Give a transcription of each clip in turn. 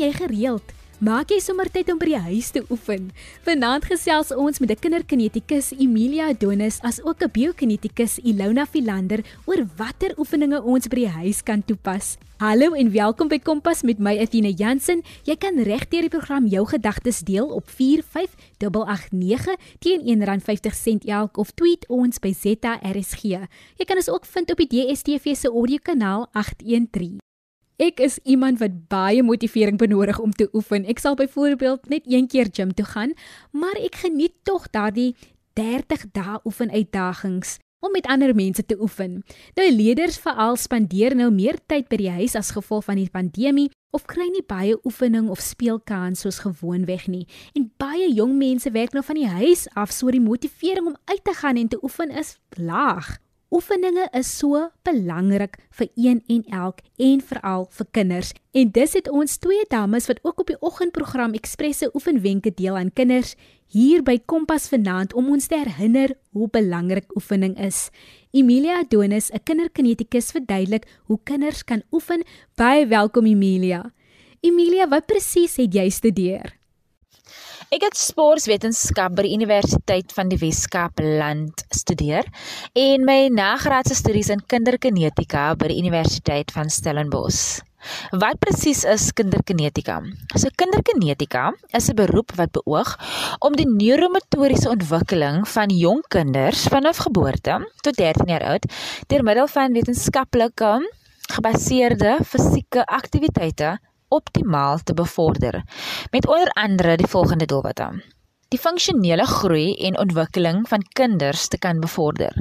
jy gereeld? Maak jy sommer tyd om by die huis te oefen? Vanaand gesels ons met 'n kinderkinetikus Emilia Adonis as ook 'n biokinetikus Ilona Philander oor watter oefeninge ons by die huis kan toepas. Hallo en welkom by Kompas met my Athena Jansen. Jy kan regdeur die program jou gedagtes deel op 45889 teen R1.50 elk of tweet ons by ZRSG. Jy kan ons ook vind op die DSTV se audiokanaal 813. Ek is iemand wat baie motivering benodig om te oefen. Ek sal byvoorbeeld net een keer gym toe gaan, maar ek geniet tog daardie 30 dae oefen uitdagings om met ander mense te oefen. Nou leerders veral spandeer nou meer tyd by die huis as gevolg van die pandemie of kry nie baie oefening of speelkans soos gewoonweg nie. En baie jong mense werk nou van die huis af, so die motivering om uit te gaan en te oefen is laag. Oefeninge is so belangrik vir een en elk en veral vir kinders. En dis het ons twee dames wat ook op die oggendprogram Ekspresse oefenwenke deel aan kinders hier by Kompas vanaand om ons te herinner hoe belangrik oefening is. Emilia Adonis, 'n kinderkinetikus, verduidelik hoe kinders kan oefen. Baie welkom Emilia. Emilia, wat presies het jy studeer? Ek het sportwetenskap by die Universiteit van die Wes-Kaap land studeer en my nagraadse studies in kinderkinetika by die Universiteit van Stellenbosch. Wat presies is kinderkinetika? So kinderkinetika is 'n beroep wat beoog om die neuromotoriese ontwikkeling van jong kinders vanaf geboorte tot 13 jaar oud deur middel van wetenskaplike gebaseerde fisieke aktiwiteite optimaal te bevorder met onder andere die volgende doelwitte: die funksionele groei en ontwikkeling van kinders te kan bevorder,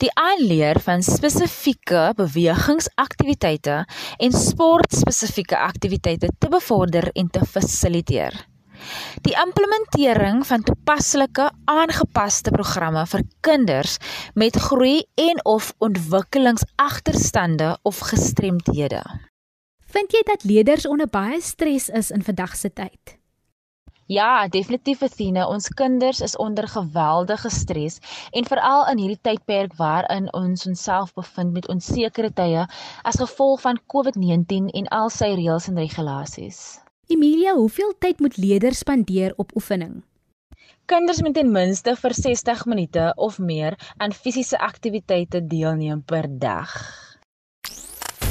die aanleer van spesifieke bewegingsaktiwiteite en sportspesifieke aktiwiteite te bevorder en te fasiliteer. Die implementering van toepaslike aangepaste programme vir kinders met groei en of ontwikkelingsagterstande of gestremdhede. Vind jy dat leerders onder baie stres is in vandag se tyd? Ja, definitief Athena. Ons kinders is onder geweldige stres en veral in hierdie tydperk waarin ons onsself bevind met onsekere tye as gevolg van COVID-19 en al sy reëls en regulasies. Emilia, hoeveel tyd moet leerders spandeer op oefening? Kinders moet ten minste vir 60 minute of meer aan fisiese aktiwiteite deelneem per dag.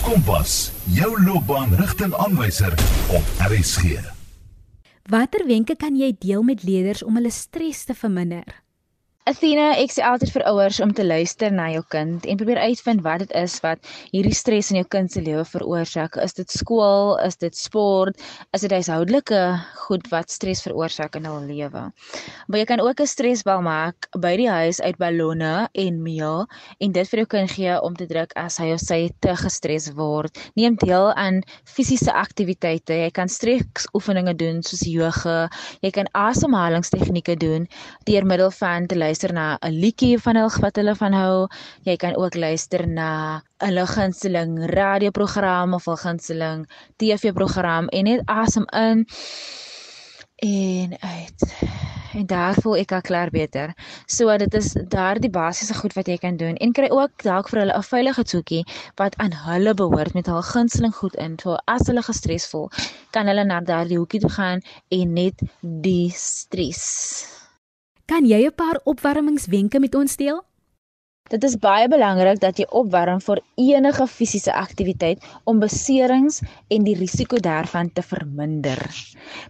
Kompas, jou loopbaanrigtingaanwyser op RSG. Watter wenke kan jy deel met leerders om hulle stres te verminder? Athena, ek sê altyd vir ouers om te luister na jou kind en probeer uitvind wat dit is wat hierdie stres in jou kind se lewe veroorsaak. Is dit skool, is dit sport, is dit huishoudelike goed wat stres veroorsaak in hul lewe? Maar jy kan ook 'n stresbal maak by die huis uit ballonne en meel en dit vir jou kind gee om te druk as hy of sy te gestres word. Neem deel aan fisiese aktiwiteite. Jy kan stresoefeninge doen soos yoga. Jy kan asemhalingstegnieke doen deur middel van te luister na 'n liedjie van hulle wat hulle van hou. Jy kan ook luister na 'n gunsteling radioprogram of 'n gunsteling TV-program en net asem in en uit. En daar voel ek al klaar beter. So dit is daardie basiese goed wat jy kan doen en kry ook dalk vir hulle 'n veilige toetjie wat aan hulle behoort met hul gunsteling goed in. So as hulle gestres voel, kan hulle na daardie hoekie toe gaan en net die stres Kan jy 'n paar opwarmingswenke met ons deel? Dit is baie belangrik dat jy opwarm vir enige fisiese aktiwiteit om beserings en die risiko daarvan te verminder.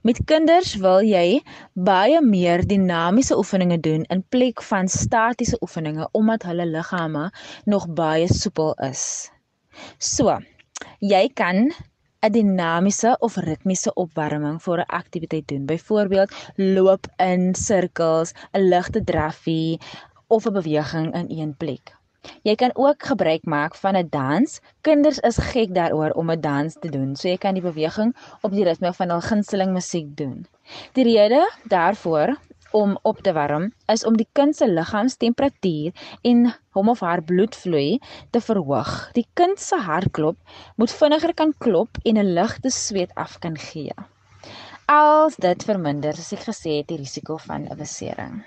Met kinders wil jy baie meer dinamiese oefeninge doen in plek van statiese oefeninge omdat hulle liggame nog baie soepel is. So, jy kan 'n dinamiese of ritmiese opwarming vir 'n aktiwiteit doen. Byvoorbeeld loop in sirkels, 'n ligte draffie of 'n beweging in een plek. Jy kan ook gebruik maak van 'n dans. Kinders is gek daaroor om 'n dans te doen. So jy kan die beweging op die ritme van hul gunsteling musiek doen. Die rede daarvoor om op te warm is om die kind se liggaamstemperatuur en hom of haar bloedvloei te verhoog. Die kind se hartklop moet vinniger kan klop en 'n ligte sweet af kan gee. Als dit verminder, soos ek gesê het, die risiko van 'n besering.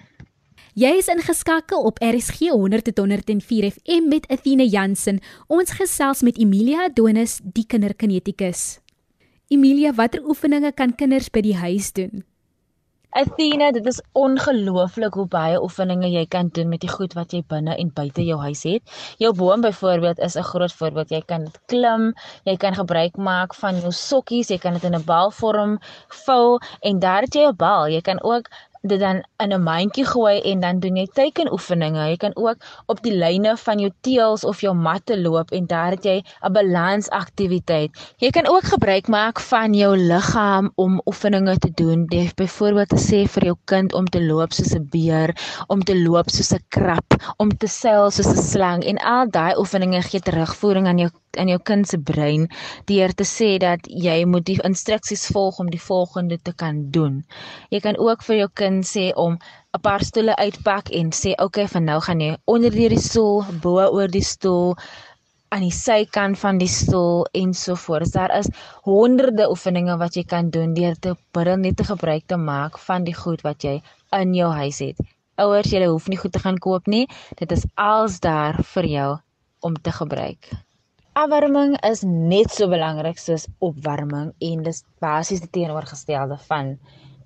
Jy is ingeskakel op RSG 100.104 FM met Athena Jansen. Ons gesels met Emilia Adonis, die kinderkinetikus. Emilia, watter oefeninge kan kinders by die huis doen? Athena, dit is ongelooflik hoe baie oefeninge jy kan doen met die goed wat jy binne en buite jou huis het. Jou boom byvoorbeeld is 'n groot voorbeeld. Jy kan dit klim, jy kan gebruik maak van jou sokkies, jy kan dit in 'n balvorm vou en daar het jy 'n bal. Jy kan ook dit dan in 'n mandjie gooi en dan doen jy tekenoefeninge. Jy kan ook op die lyne van jou teels of jou matte loop en daar het jy 'n balansaktiwiteit. Jy kan ook gebruik maak van jou liggaam om oefeninge te doen. Jy byvoorbeeld te sê vir jou kind om te loop soos 'n beer, om te loop soos 'n krab, om te seil soos 'n slang en al daai oefeninge gee terugvoering aan jou in jou kind se brein deur te sê dat jy moet die instruksies volg om die volgende te kan doen. Jy kan ook vir jou kind sê om 'n paar stoele uitpak en sê okay, van nou gaan jy onder die stoel, bo oor die stoel aan die sykant van die stoel ensovoorts. Daar is honderde oefeninge wat jy kan doen deur te bidden net te gebruik te maak van die goed wat jy in jou huis het. Ouers, jy hoef nie goed te gaan koop nie. Dit is als daar vir jou om te gebruik. Afwarming is net so belangrik soos opwarming en dis basies die teenoorgestelde van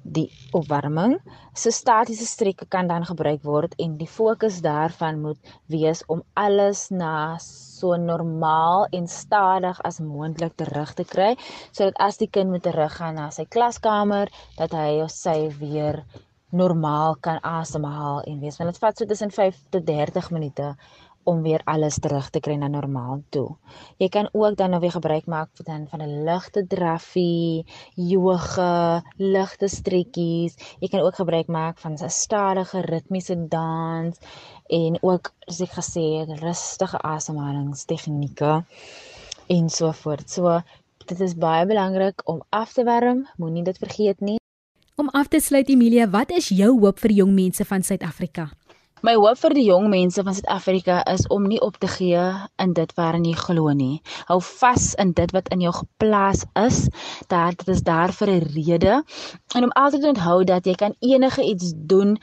die opwarming. So statiese strekke kan dan gebruik word en die fokus daarvan moet wees om alles na so normaal en stadig as moontlik terug te kry sodat as die kind moet teruggaan na sy klaskamer dat hy of sy weer normaal kan asemhaal en wees want dit vat so tussen 5 tot 30 minute om weer alles terug te kry na normaal toe. Jy kan ook dan nou weer gebruik maak van van 'n ligte draffie, yoga, ligte strekkies. Jy kan ook gebruik maak van 'n stadige ritmiese dans en ook soos ek gesê het, rustige asemhalingstegnieke en so voort. So dit is baie belangrik om af te warm, moenie dit vergeet nie. Om af te sluit Emilia, wat is jou hoop vir jong mense van Suid-Afrika? My hoop vir die jong mense van Suid-Afrika is om nie op te gee in dit waarin jy glo nie. Hou vas in dit wat in jou geplaas is. Dat dit is daar vir 'n rede. En om altyd te onthou dat jy kan enige iets doen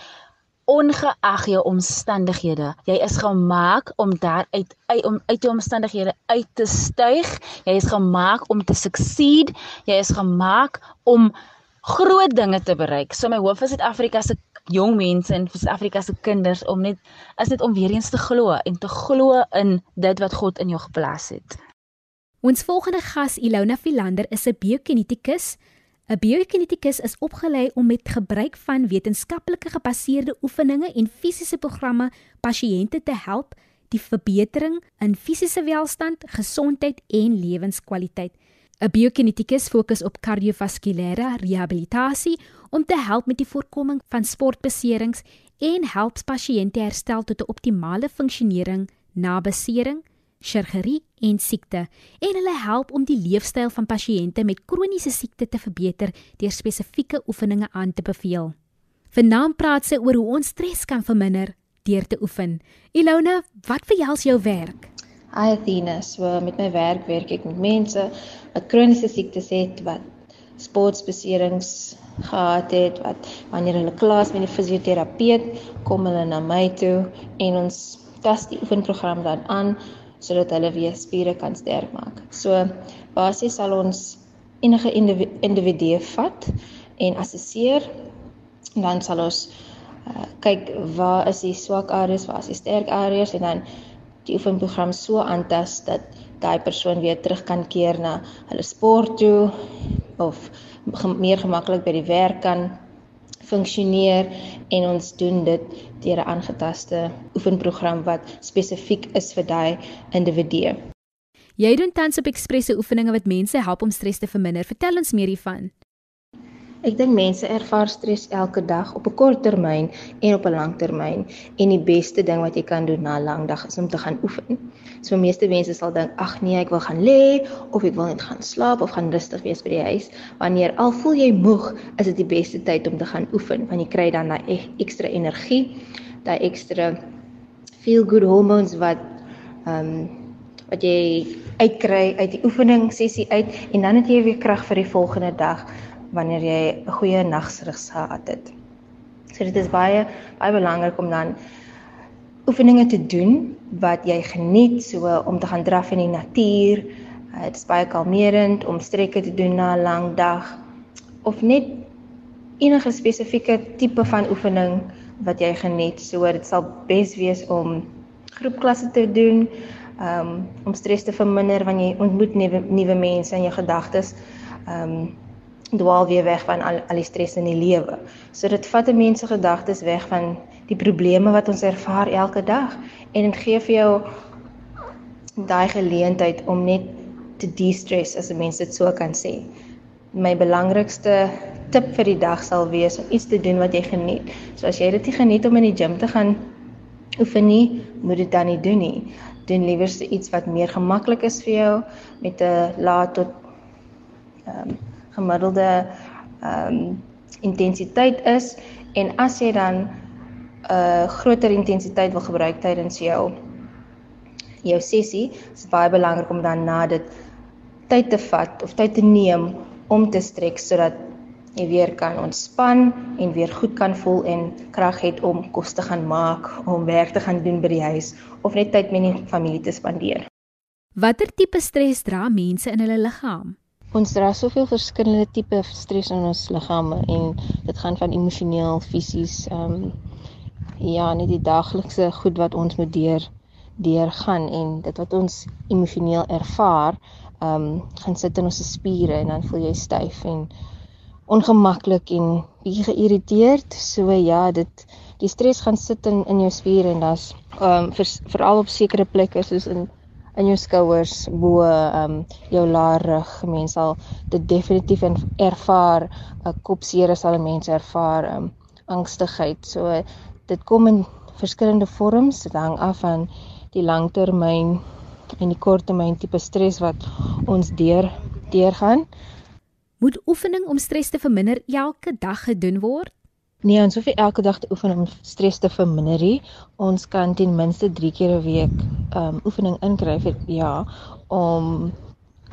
ongeag jou omstandighede. Jy is gemaak om daar uit, uit om uit jou omstandighede uit te styg. Jy is gemaak om te succeed. Jy is gemaak om groot dinge te bereik. So my hoop vir Suid-Afrika se jong mense en vir Suid-Afrika se kinders om net is dit om weer eens te glo en te glo in dit wat God in jou geplaas het. Ons volgende gas Ilona Philander is 'n biokinetikus. 'n Biokinetikus is opgelei om met gebruik van wetenskaplike gebaseerde oefeninge en fisiese programme pasiënte te help die verbetering in fisiese welstand, gesondheid en lewenskwaliteit. 'n Biokinetikus fokus op kardiovaskulêre rehabilitasie om te help met die voorkoming van sportbeserings en help pasiënte herstel tot 'n optimale funksionering na besering, chirurgie en siekte. En hulle help om die leefstyl van pasiënte met kroniese siekte te verbeter deur spesifieke oefeninge aan te beveel. Vanaand praat sy oor hoe ons stres kan verminder deur te oefen. Ilona, wat vir jou is jou werk? Hi Athena, so met my werk werk ek met mense wat kroniese siektes het, wat sportbeserings gehad het, wat wanneer hulle klaar met die fisioterapeut kom hulle na my toe en ons pas die oefenprogram dan aan sodat hulle weer spiere kan sterk maak. So basies sal ons enige individu vat en assesseer dan sal ons uh, kyk waar is die swak areas, waar is die sterk areas en dan die oefenprogram so aantas dat daai persoon weer terug kan keer na hulle sport toe of meer gemaklik by die werk kan funksioneer en ons doen dit deur 'n aangetaste oefenprogram wat spesifiek is vir daai individu. Jy doen tans op ekspresse oefeninge wat mense help om stres te verminder. Vertel ons meer hiervan. Ek dink mense ervaar stres elke dag op 'n kort termyn en op 'n lang termyn en die beste ding wat jy kan doen na 'n lang dag is om te gaan oefen. So meeste mense sal dink ag nee, ek wil gaan lê of ek wil net gaan slaap of gaan rustig wees by die huis. Wanneer al voel jy moeg, is dit die beste tyd om te gaan oefen want jy kry dan daai ekstra energie, daai ekstra feel good hormones wat ehm um, wat jy uitkry uit die oefening sessie uit en dan het jy weer krag vir die volgende dag wanneer jy 'n goeie nagsrug gehad het. So dit is baie baie belangrik om dan oefeninge te doen wat jy geniet, so om te gaan draf in die natuur, Uh, dit is baie kalmerend om strekke te doen na 'n lang dag of net enige spesifieke tipe van oefening wat jy geniet. So dit sal bes wees om groepklasse te doen, um, om stres te verminder wanneer jy ontmoet nuwe nuwe mense in jou gedagtes. Um dwaal weer weg van al, al die stres in die lewe. So dit vat 'n mens se gedagtes weg van die probleme wat ons ervaar elke dag en dit gee vir jou daai geleentheid om net te de-stress as 'n mens dit so kan sê. My belangrikste tip vir die dag sal wees om iets te doen wat jy geniet. So as jy dit nie geniet om in die gym te gaan oefen nie, moet dit dan nie doen nie. Doen liewer iets wat meer gemaklik is vir jou met 'n laat tot ehm um, gemiddelde ehm um, intensiteit is en as jy dan 'n uh, groter intensiteit wil gebruik tydens jou jou sessie, is baie belangrik om dan na dit tyd te vat of tyd te neem om te strek sodat jy weer kan ontspan en weer goed kan voel en krag het om kos te gaan maak, om werk te gaan doen by die huis of net tyd met die familie te spandeer. Watter tipe stres dra mense in hulle liggaam? Ons dra soveel verskillende tipe stres in ons liggame en dit gaan van emosioneel, fisies, ehm um, ja, net die daaglikse goed wat ons moet deur deurgaan en dit wat ons emosioneel ervaar, ehm um, gaan sit in ons spiere en dan voel jy styf en ongemaklik en bietjie geïrriteerd. So ja, dit die stres gaan sit in in jou spiere en das ehm um, veral op sekere plekke soos in in jou skouers bo ehm um, jou larig mense sal dit definitief ervaar. 'n kopseer sal mense ervaar ehm um, angstigheid. So dit kom in verskillende vorms. Dit hang af van die langtermyn en die korttermyn tipe stres wat ons deur deurgaan. Moet oefening om stres te verminder elke dag gedoen word Nee, ons hoef nie elke dag te oefen om stres te verminder nie. Ons kan ten minste 3 keer 'n week ehm um, oefening inkry vir ja om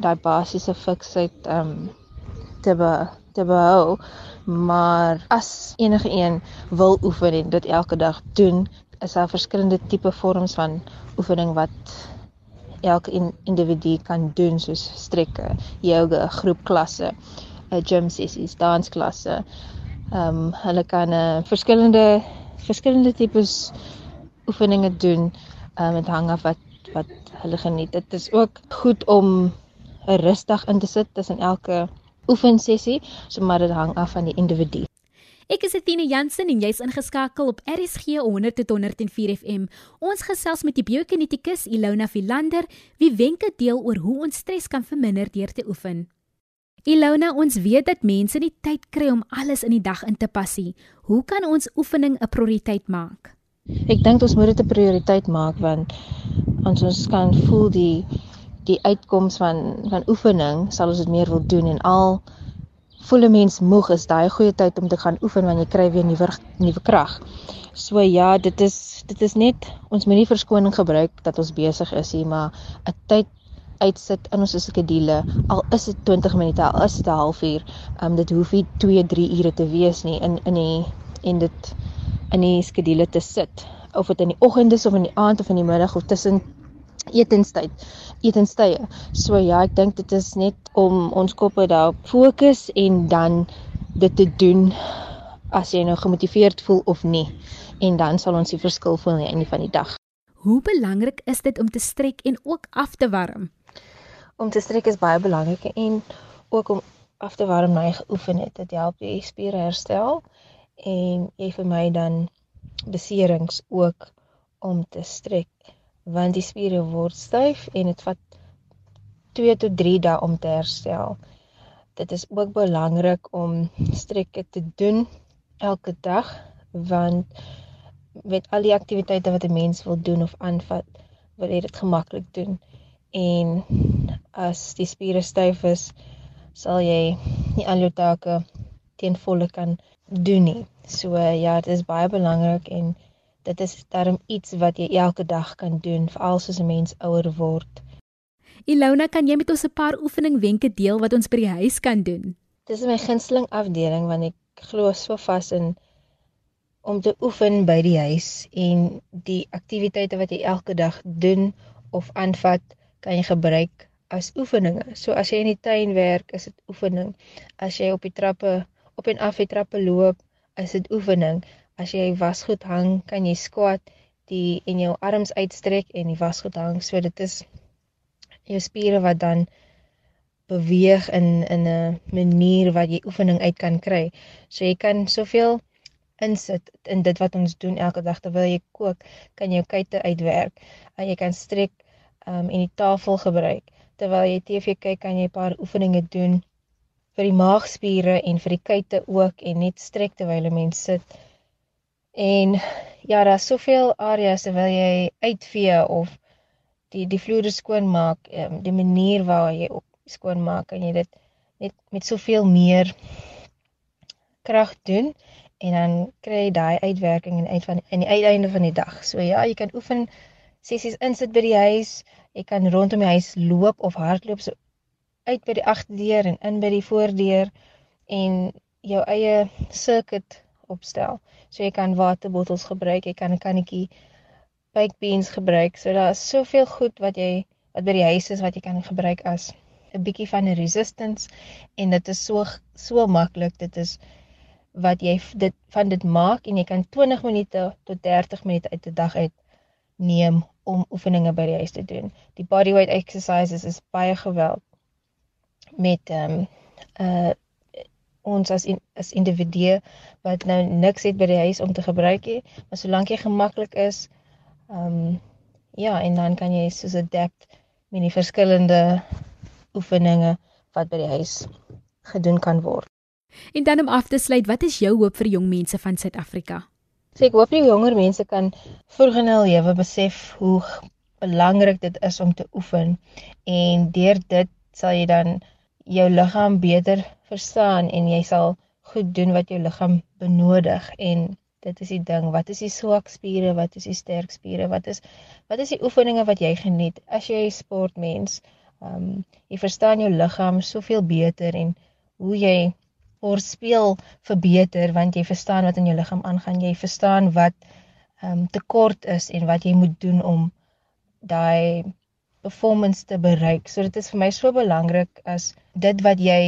daai basiese fiksheid ehm um, te be, te behou. Maar as enige een wil oefen en dit elke dag doen, is daar verskillende tipe vorms van oefening wat elke in, individu kan doen soos strekke, yoga, groepklasse, 'n gym sessies, dansklasse Ehm um, hulle kan 'n uh, eh, verskillende verskillende tipes oefeninge doen. Ehm um, dit hang af wat wat hulle geniet. Dit is ook goed om 'n rustig in te sit tussen elke oefensessie, so maar dit hang af van die individu. Ek is Etienne Jansen en jy's ingeskakel op RSG 100.104 FM. Ons gesels met die biokinetikus Ilona Philander wie wenke deel oor hoe ons stres kan verminder deur te oefen. Ilona, ons weet dat mense nie tyd kry om alles in die dag in te pas nie. Hoe kan ons oefening 'n prioriteit maak? Ek dink ons moet dit 'n prioriteit maak want ons ons kan voel die die uitkoms van van oefening sal ons dit meer wil doen en al voel 'n mens moeg is daai goeie tyd om te gaan oefen want jy kry weer nuwe nuwe krag. So ja, dit is dit is net ons moenie verskoning gebruik dat ons besig is hier, maar 'n tyd uitsit in ons skedule. Al is dit 20 minute al is dit 'n halfuur um, dit hoef nie 2 3 ure te wees nie in in die en dit in die skedule te sit. Of dit in die oggend is of in die aand of in die middag of tussen etenstyd etenstye. So ja ek dink dit is net om ons koppe daarop fokus en dan dit te doen as jy nou gemotiveerd voel of nie. En dan sal ons die verskil voel aan die einde van die dag. Hoe belangrik is dit om te strek en ook af te warm? Om te strek is baie belangrik en ook om af te warm na jy geoefen het. Dit help jou spiere herstel en jy vir my dan beserings ook om te strek want die spiere word styf en dit vat 2 tot 3 dae om te herstel. Dit is ook belangrik om strekke te doen elke dag want met al die aktiwiteite wat 'n mens wil doen of aanvat, wil jy dit gemaklik doen en as die spiere styf is, sal jy nie al jou take ten volle kan doen nie. So ja, dit is baie belangrik en dit is darm iets wat jy elke dag kan doen veral as 'n mens ouer word. Ilona, kan jy met ons 'n paar oefening wenke deel wat ons by die huis kan doen? Dis my gunsteling afdeling want ek glo so vas in om te oefen by die huis en die aktiwiteite wat jy elke dag doen of aanvat kan jy gebruik as oefeninge. So as jy in die tuin werk, is dit oefening. As jy op die trappe op en af die trappe loop, is dit oefening. As jy wasgoed hang, kan jy squat die en jou arms uitstrek en die wasgoed hang. So dit is jou spiere wat dan beweeg in in 'n manier wat jy oefening uit kan kry. So jy kan soveel insit in dit wat ons doen elke dag terwyl jy kook, kan jy jou kuite uitwerk. En jy kan strek um en die tafel gebruik. Terwyl jy TV kyk, kan jy 'n paar oefeninge doen vir die maagspiere en vir die kuite ook en net strek terwyl jy mens sit. En ja, daar's soveel areas terwyl jy uitvee of die die vloere skoon maak, um, die manier waarop jy skoon maak en jy dit net met soveel meer krag doen en dan kry jy daai uitwerking in uit van in die uiteinde van die dag. So ja, jy kan oefen sessies insit by die huis. Jy kan rondom die huis loop of hardloop so uit by die agterdeur en in by die voordeur en jou eie circuit opstel. So jy kan waterbottels gebruik, jy kan 'n kannetjie baked beans gebruik. So daar is soveel goed wat jy wat by die huis is wat jy kan gebruik as 'n bietjie van 'n resistance en dit is so so maklik. Dit is wat jy dit van dit maak en jy kan 20 minute tot 30 minute uit 'n dag uit neem om oefeninge by die huis te doen. Die bodyweight exercises is baie geweld met ehm um, uh ons as in, as individue wat nou niks het by die huis om te gebruik nie, maar solank jy gemaklik is, ehm um, ja, en dan kan jy soos adapt met die verskillende oefeninge wat by die huis gedoen kan word. En dan om af te sluit, wat is jou hoop vir jong mense van Suid-Afrika? So ek hoop die jonger mense kan vroeg in hul lewe besef hoe belangrik dit is om te oefen. En deur dit sal jy dan jou liggaam beter verstaan en jy sal goed doen wat jou liggaam benodig. En dit is die ding wat is die swak spiere wat is die sterk spiere wat is wat is die oefeninge wat jy geniet? As jy sportmens ehm um, jy verstaan jou liggaam soveel beter en hoe jy oorspeel verbeter want jy verstaan wat in jou liggaam aangaan. Jy verstaan wat ehm um, tekort is en wat jy moet doen om daai performance te bereik. So dit is vir my so belangrik as dit wat jy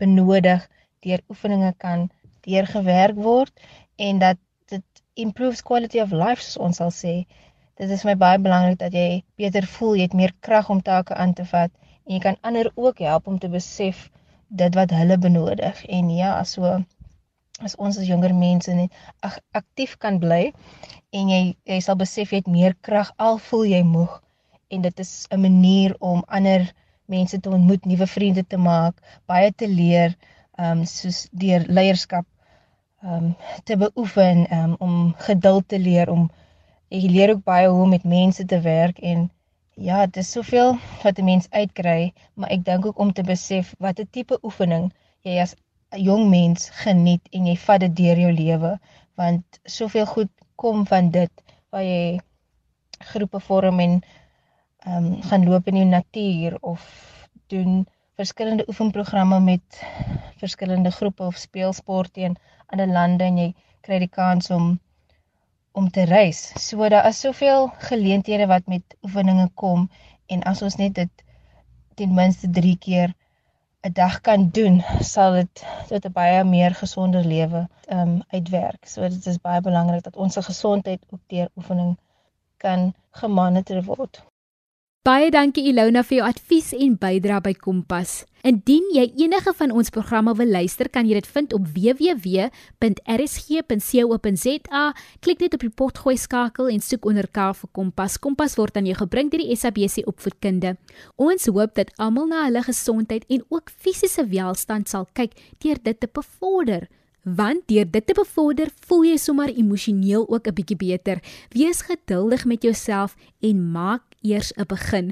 benodig deur oefeninge kan deurgewerk word en dat dit improves quality of life soos ons sal sê. Dit is vir my baie belangrik dat jy beter voel, jy het meer krag om take aan te vat en jy kan ander ook help om te besef dit wat hulle benodig. En ja so as ons as jonger mense net aktief kan bly en jy jy sal besef jy het meer krag al voel jy moeg. En dit is 'n manier om ander mense te ontmoet, nuwe vriende te maak, baie te leer, ehm um, soos deur leierskap ehm um, te beoefen, um, om geduld te leer om jy leer ook baie hoe om met mense te werk en Ja, dit is soveel wat 'n mens uitkry, maar ek dink ook om te besef watter tipe oefening jy as 'n jong mens geniet en jy vat dit deur jou lewe, want soveel goed kom van dit waar jy groepe vorm en ehm um, gaan loop in die natuur of doen verskillende oefenprogramme met verskillende groepe of speelsport teen ander lande en jy kry die kans om om te reis. So daar is soveel geleenthede wat met oefeninge kom en as ons net dit ten minste 3 keer 'n dag kan doen, sal dit tot 'n baie meer gesonder lewe um, uitwerk. So dit is baie belangrik dat ons se gesondheid ook deur oefening kan gemonitor word. Baie dankie Ilona vir jou advies en bydrae by Kompas. Indien jy enige van ons programme wil luister, kan jy dit vind op www.rsg.co.za. Klik net op die potgooi skakel en soek onder K vir Kompas. Kompas word aan jou gebring deur die SABC Opvoedkunde. Ons hoop dat almal na hulle gesondheid en ook fisiese welstand sal kyk deur dit te bevorder want deur dit te bevorder, voel jy sommer emosioneel ook 'n bietjie beter. Wees geduldig met jouself en maak eers 'n begin.